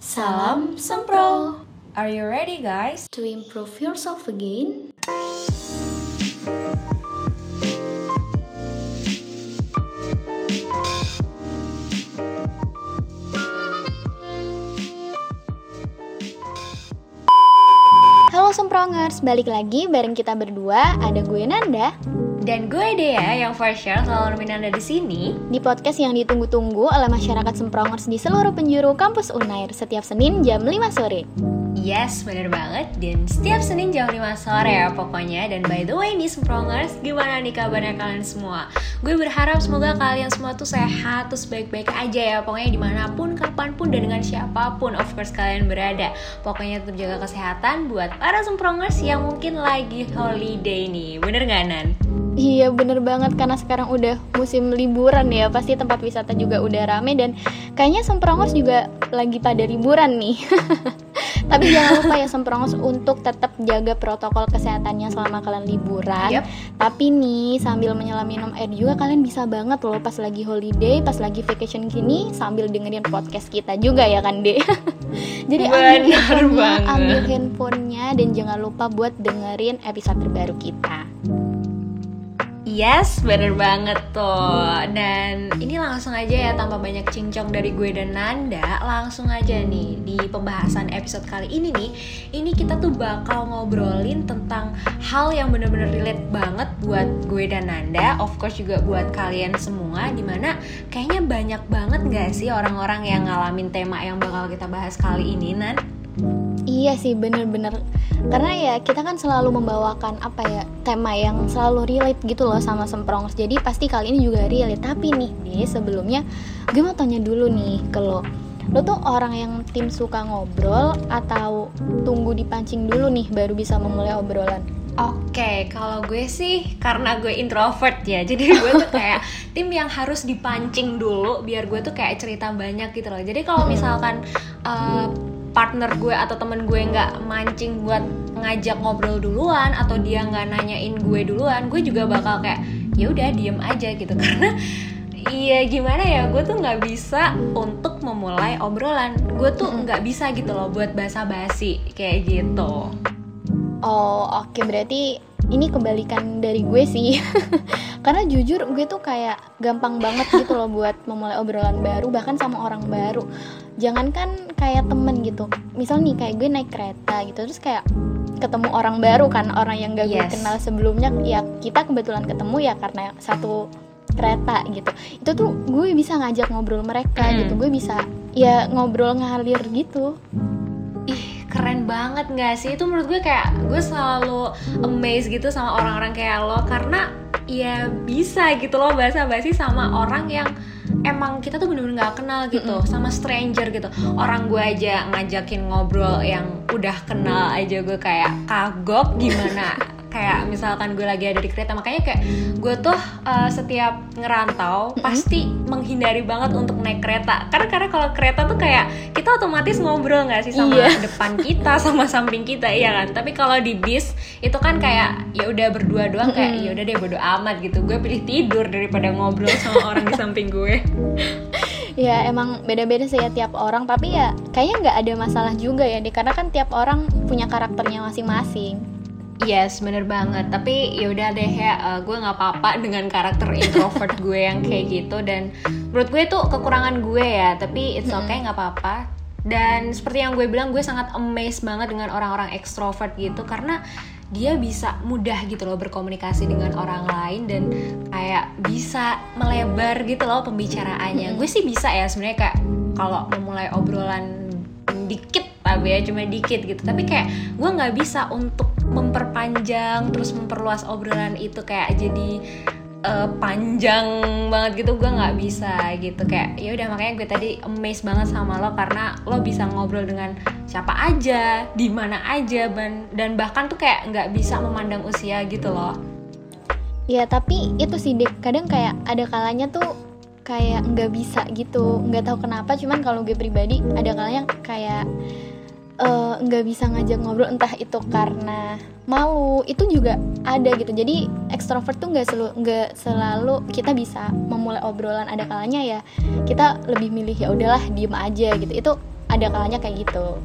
Salam Sempro Are you ready guys? To improve yourself again Halo Semprongers, balik lagi bareng kita berdua, ada gue Nanda dan gue Dea yang for sure selalu nemenin Anda di sini di podcast yang ditunggu-tunggu oleh masyarakat Semprongers di seluruh penjuru kampus Unair setiap Senin jam 5 sore. Yes, bener banget. Dan setiap Senin jam 5 sore ya pokoknya. Dan by the way nih Semprongers, gimana nih kabarnya kalian semua? Gue berharap semoga kalian semua tuh sehat, terus baik-baik aja ya. Pokoknya di mana pun, kapan pun, dan dengan siapa pun of course kalian berada. Pokoknya tetap jaga kesehatan buat para Semprongers yang mungkin lagi holiday nih. Bener gak Nan? Iya bener banget karena sekarang udah musim liburan ya Pasti tempat wisata juga udah rame dan kayaknya Semprongos juga lagi pada liburan nih Tapi jangan lupa ya Semprongos untuk tetap jaga protokol kesehatannya selama kalian liburan. Yep. Tapi nih sambil menyelam minum air juga kalian bisa banget loh pas lagi holiday, pas lagi vacation gini Sambil dengerin podcast kita juga ya kan deh Jadi ambil handphonenya, ambil handphonenya dan jangan lupa buat dengerin episode terbaru kita Yes, bener banget tuh Dan ini langsung aja ya tanpa banyak cincong dari gue dan Nanda Langsung aja nih di pembahasan episode kali ini nih Ini kita tuh bakal ngobrolin tentang hal yang bener-bener relate banget buat gue dan Nanda Of course juga buat kalian semua Di mana kayaknya banyak banget gak sih orang-orang yang ngalamin tema yang bakal kita bahas kali ini Nan? Iya sih bener-bener. Karena ya kita kan selalu membawakan apa ya tema yang selalu relate gitu loh sama semprongers. Jadi pasti kali ini juga relate. Tapi nih nih sebelumnya gue mau tanya dulu nih ke lo. Lo tuh orang yang tim suka ngobrol atau tunggu dipancing dulu nih baru bisa memulai obrolan? Oke, okay, kalau gue sih karena gue introvert ya, jadi gue tuh kayak tim yang harus dipancing dulu biar gue tuh kayak cerita banyak gitu loh. Jadi kalau misalkan uh, partner gue atau temen gue nggak mancing buat ngajak ngobrol duluan atau dia nggak nanyain gue duluan gue juga bakal kayak ya udah diem aja gitu. Karena iya gimana ya gue tuh nggak bisa untuk memulai obrolan. Gue tuh nggak bisa gitu loh buat basa-basi kayak gitu. Oh oke okay. berarti ini kebalikan dari gue sih. Karena jujur gue tuh kayak gampang banget gitu loh buat memulai obrolan baru bahkan sama orang baru jangankan kayak temen gitu. Misal nih kayak gue naik kereta gitu terus kayak ketemu orang baru kan orang yang gak gue kenal sebelumnya ya kita kebetulan ketemu ya karena satu kereta gitu. Itu tuh gue bisa ngajak ngobrol mereka hmm. gitu. Gue bisa ya ngobrol ngalir gitu. Keren banget gak sih? Itu menurut gue kayak gue selalu amazed gitu sama orang-orang kayak lo. Karena ya bisa gitu loh bahasa basi sama orang yang emang kita tuh bener-bener gak kenal gitu mm -hmm. sama stranger gitu orang gue aja ngajakin ngobrol yang udah kenal aja gue kayak kagok gimana kayak misalkan gue lagi ada di kereta makanya kayak gue tuh uh, setiap ngerantau mm-hmm. pasti menghindari banget untuk naik kereta. Karena karena kalau kereta tuh kayak kita otomatis ngobrol nggak sih sama iya. depan kita sama samping kita iya kan? Tapi kalau di bis itu kan kayak ya udah berdua doang kayak ya udah deh bodo amat gitu. Gue pilih tidur daripada ngobrol sama orang di samping gue. Ya emang beda-beda sih ya tiap orang tapi ya kayaknya nggak ada masalah juga ya deh karena kan tiap orang punya karakternya masing-masing Yes, bener banget. Tapi yaudah deh ya, uh, gue nggak apa-apa dengan karakter introvert gue yang kayak gitu. Dan menurut gue itu kekurangan gue ya. Tapi it's okay, nggak apa-apa. Dan seperti yang gue bilang, gue sangat amazed banget dengan orang-orang ekstrovert gitu karena dia bisa mudah gitu loh berkomunikasi dengan orang lain dan kayak bisa melebar gitu loh pembicaraannya. Gue sih bisa ya sebenarnya kayak kalau memulai obrolan dikit tapi ya cuma dikit gitu. Tapi kayak gue nggak bisa untuk memperpanjang terus memperluas obrolan itu kayak jadi uh, panjang banget gitu. Gue nggak bisa gitu. Kayak ya udah makanya gue tadi amazed banget sama lo karena lo bisa ngobrol dengan siapa aja di mana aja dan bahkan tuh kayak nggak bisa memandang usia gitu loh. Ya tapi itu sih dek kadang kayak ada kalanya tuh kayak nggak bisa gitu nggak tahu kenapa cuman kalau gue pribadi ada kalanya kayak Eh, nggak uh, bisa ngajak ngobrol entah itu karena malu itu juga ada gitu jadi ekstrovert tuh nggak selalu nggak selalu kita bisa memulai obrolan ada kalanya ya kita lebih milih ya udahlah diem aja gitu itu ada kalanya kayak gitu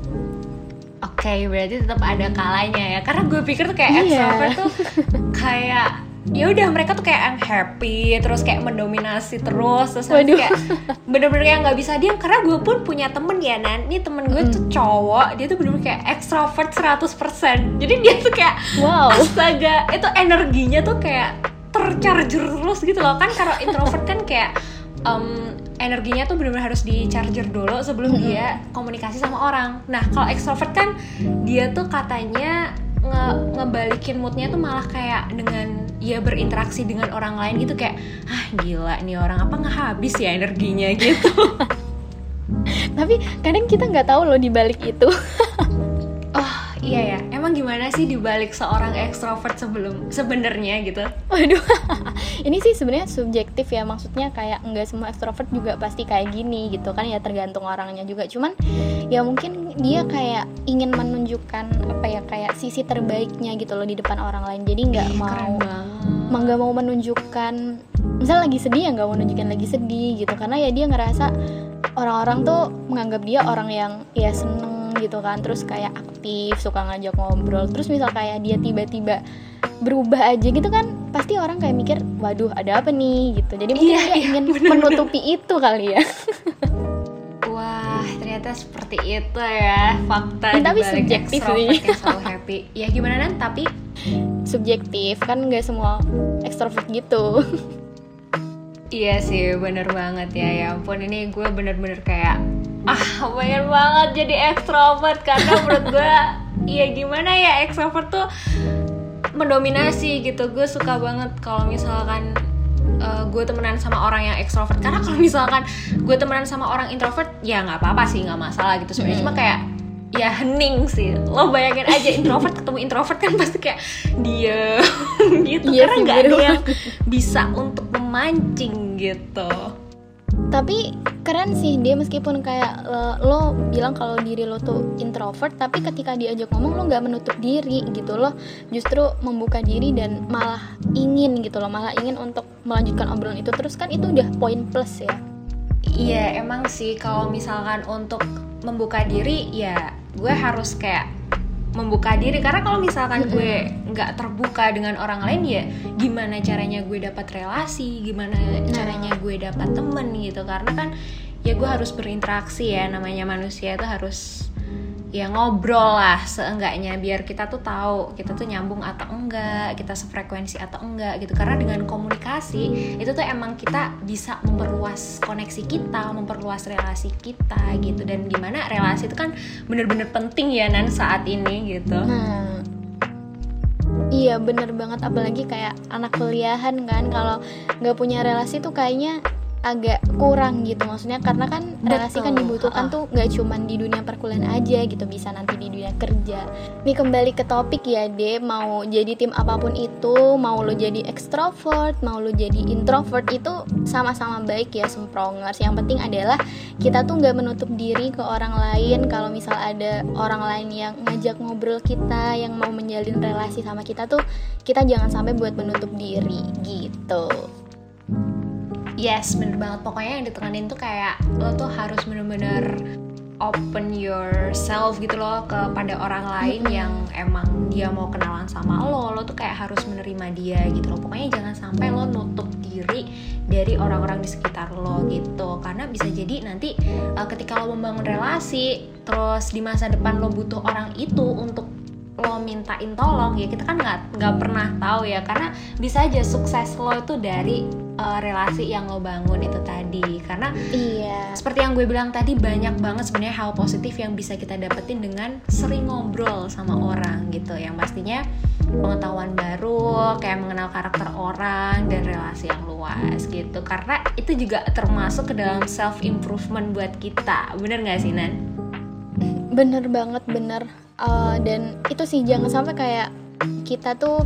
Oke, berarti tetap ada kalanya ya. Karena gue pikir tuh kayak Iya. extrovert tuh kayak ya udah mereka tuh kayak I'm happy terus kayak mendominasi terus terus Waduh. kayak bener-bener yang nggak bisa diam. Karena gue pun punya temen ya nan. Ini temen gue tuh cowok dia tuh bener-bener kayak extrovert 100% jadi dia tuh kayak wow. astaga itu energinya tuh kayak tercharger terus gitu loh. Kan kalau introvert kan kayak em, energinya tuh benar-benar harus di charger dulu sebelum Mm-mm. dia komunikasi sama orang. Nah kalau extrovert kan dia tuh katanya nge ngebalikin moodnya tuh malah kayak dengan ya berinteraksi dengan orang lain gitu kayak ah gila nih orang apa nggak habis ya energinya gitu. tapi kadang kita nggak tahu loh di balik itu oh iya ya emang gimana sih dibalik seorang extrovert sebelum sebenarnya gitu? Waduh, ini sih sebenarnya subjektif ya maksudnya kayak nggak semua ekstrovert juga pasti kayak gini gitu kan ya tergantung orangnya juga. Cuman ya mungkin dia kayak ingin menunjukkan apa ya kayak sisi terbaiknya gitu loh di depan orang lain. Jadi nggak Ih, mau nggak mau menunjukkan misal lagi sedih ya nggak mau nunjukin lagi sedih gitu. Karena ya dia ngerasa orang-orang tuh menganggap dia orang yang ya seneng gitu kan. Terus kayak aktif suka ngajak ngobrol. Terus misal kayak dia tiba-tiba berubah aja gitu kan pasti orang kayak mikir waduh ada apa nih? gitu. Jadi mungkin Iya, dia iya, ingin bener-bener. menutupi itu kali ya Ternyata seperti itu ya fakta tapi subjektif sih. selalu happy. Ya gimana nan? Tapi subjektif kan nggak semua ekstrovert gitu iya sih, bener banget ya. Ya ampun, ini gue bener-bener kayak ah pengen banget jadi extrovert karena menurut gue, iya gimana ya extrovert tuh mendominasi gitu. Gue suka banget kalau misalkan eh, gue temenan sama orang yang extrovert. Karena kalau misalkan gue temenan sama orang introvert ya nggak apa-apa sih nggak masalah gitu sebenarnya. Cuma Hmm. kayak ya hening sih. Lo bayangin aja introvert ketemu introvert kan pasti kayak dia gitu. Iya karena nggak ada yang bisa untuk memancing gitu. Tapi keren sih dia meskipun kayak lo, lo bilang kalau diri lo tuh introvert tapi ketika diajak ngomong lo nggak menutup diri gitu lo justru membuka diri dan malah ingin gitu loh malah ingin untuk melanjutkan obrolan itu. Terus kan itu udah poin plus ya. Iya emang sih kalau misalkan untuk membuka diri ya gue harus kayak membuka diri. Karena kalau misalkan gue nggak terbuka dengan orang lain ya gimana caranya gue dapat relasi? Gimana caranya gue dapat temen gitu? Karena kan ya gue harus berinteraksi ya namanya manusia itu harus ya ngobrol lah seenggaknya biar kita tuh tahu kita tuh nyambung atau enggak kita sefrekuensi atau enggak gitu. Karena dengan komunikasi itu tuh emang kita bisa memperluas koneksi kita memperluas relasi kita gitu. Dan di mana relasi itu kan bener-bener penting ya nan saat ini gitu. Nah, iya bener banget. Apalagi kayak anak kuliahan kan kalau nggak punya relasi tuh kayaknya agak kurang gitu maksudnya karena kan relasi kan dibutuhkan ha-ha. tuh nggak cuman di dunia perkuliahan aja gitu bisa nanti di dunia kerja. Nih kembali ke topik ya De mau jadi tim apa pun itu mau lo jadi extrovert mau lo jadi introvert itu sama-sama baik ya semprongers. Yang penting adalah kita tuh nggak menutup diri ke orang lain kalau misal ada orang lain yang ngajak ngobrol kita yang mau menjalin relasi sama kita tuh kita jangan sampai buat menutup diri gitu Yes, bener banget. Pokoknya yang ditekanin tuh kayak lo tuh harus bener-bener open yourself gitu loh kepada orang lain yang emang dia mau kenalan sama lo. Lo tuh kayak harus menerima dia gitu loh. Pokoknya jangan sampai lo nutup diri dari orang-orang di sekitar lo gitu. Karena bisa jadi nanti uh, ketika lo membangun relasi, terus di masa depan lo butuh orang itu untuk lo mintain tolong ya kita kan nggak nggak pernah tahu ya. Karena bisa aja sukses lo itu dari uh, relasi yang lo bangun itu tadi. Karena iya. seperti yang gue bilang tadi banyak banget sebenarnya hal positif yang bisa kita dapetin dengan sering ngobrol sama orang gitu. Yang pastinya pengetahuan baru kayak mengenal karakter orang dan relasi yang luas gitu. Karena itu juga termasuk ke dalam self improvement buat kita. Bener nggak sih Nan? Bener banget bener. Eh, dan itu sih jangan sampai kayak kita tuh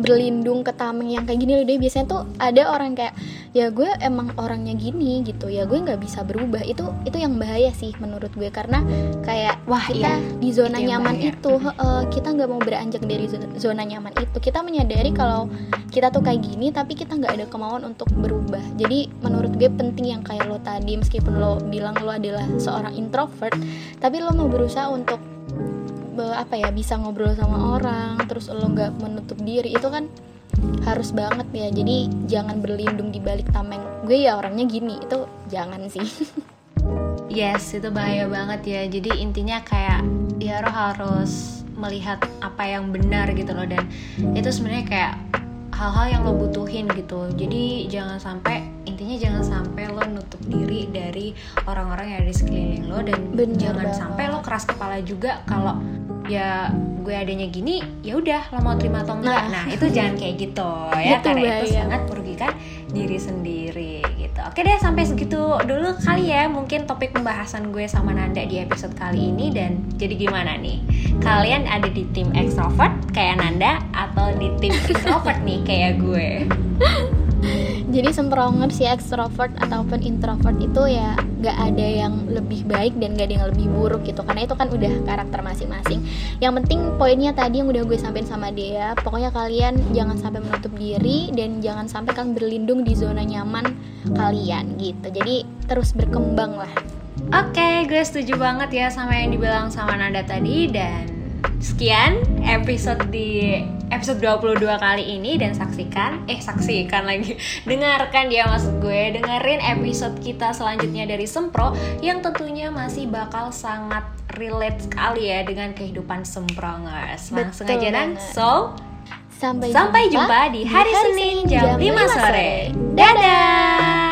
berlindung ke tameng yang kayak gini loh. Deh biasanya tuh ada orang kayak ya gue emang orangnya gini gitu. Ya gue nggak bisa berubah. Itu itu yang bahaya sih menurut gue. Karena kayak Wah, kita iya. di zona Itu nyaman bahaya. itu heeh, kita nggak mau beranjak dari zo- zona nyaman itu. Kita menyadari kalau kita tuh kayak gini tapi kita nggak ada kemauan untuk berubah. Jadi menurut gue penting yang kayak lo tadi meskipun lo bilang lo adalah seorang introvert tapi lo mau berusaha untuk apa ya bisa ngobrol sama orang terus lo nggak menutup diri itu kan harus banget ya. Jadi jangan berlindung di balik tameng. Gue ya orangnya gini itu jangan sih. Yes, itu bahaya banget ya. Jadi intinya kayak ya lo harus melihat apa yang benar gitu loh. Dan itu sebenarnya kayak hal-hal yang lo butuhin gitu. Jadi jangan sampai intinya jangan sampai lo nutup diri dari orang-orang yang ada di sekeliling lo dan Bener jangan banget. sampai lo keras kepala juga kalau ya gue adanya gini ya udah lo mau terima atau enggak. Nah. Nah, itu jangan kayak gitu ya Itu karena itu bahaya. sangat merugikan diri sendiri gitu. Oke deh sampai segitu dulu kali ya mungkin topik pembahasan gue sama Nanda di episode kali ini dan jadi gimana nih? Kalian ada di tim extrovert kayak Nanda atau di tim introvert nih kayak gue? Jadi sempronger si ekstrovert ataupun introvert itu ya gak ada yang lebih baik dan gak ada yang lebih buruk gitu. Karena itu kan udah karakter masing-masing. Yang penting poinnya tadi yang udah gue sampein sama dia pokoknya kalian jangan sampai menutup diri dan jangan sampai kalian berlindung di zona nyaman kalian gitu. Jadi terus berkembang lah. Oke, gue setuju banget ya sama yang dibilang sama Nanda tadi dan sekian episode di episode 22 kali ini dan saksikan eh saksikan lagi. Dengarkan ya maksud gue. Dengerin episode kita selanjutnya dari Sempro yang tentunya masih bakal sangat relate sekali ya dengan kehidupan Semprongers langsung Betul aja dan so sampai, sampai jumpa di hari Senin jam 5 sore. dadah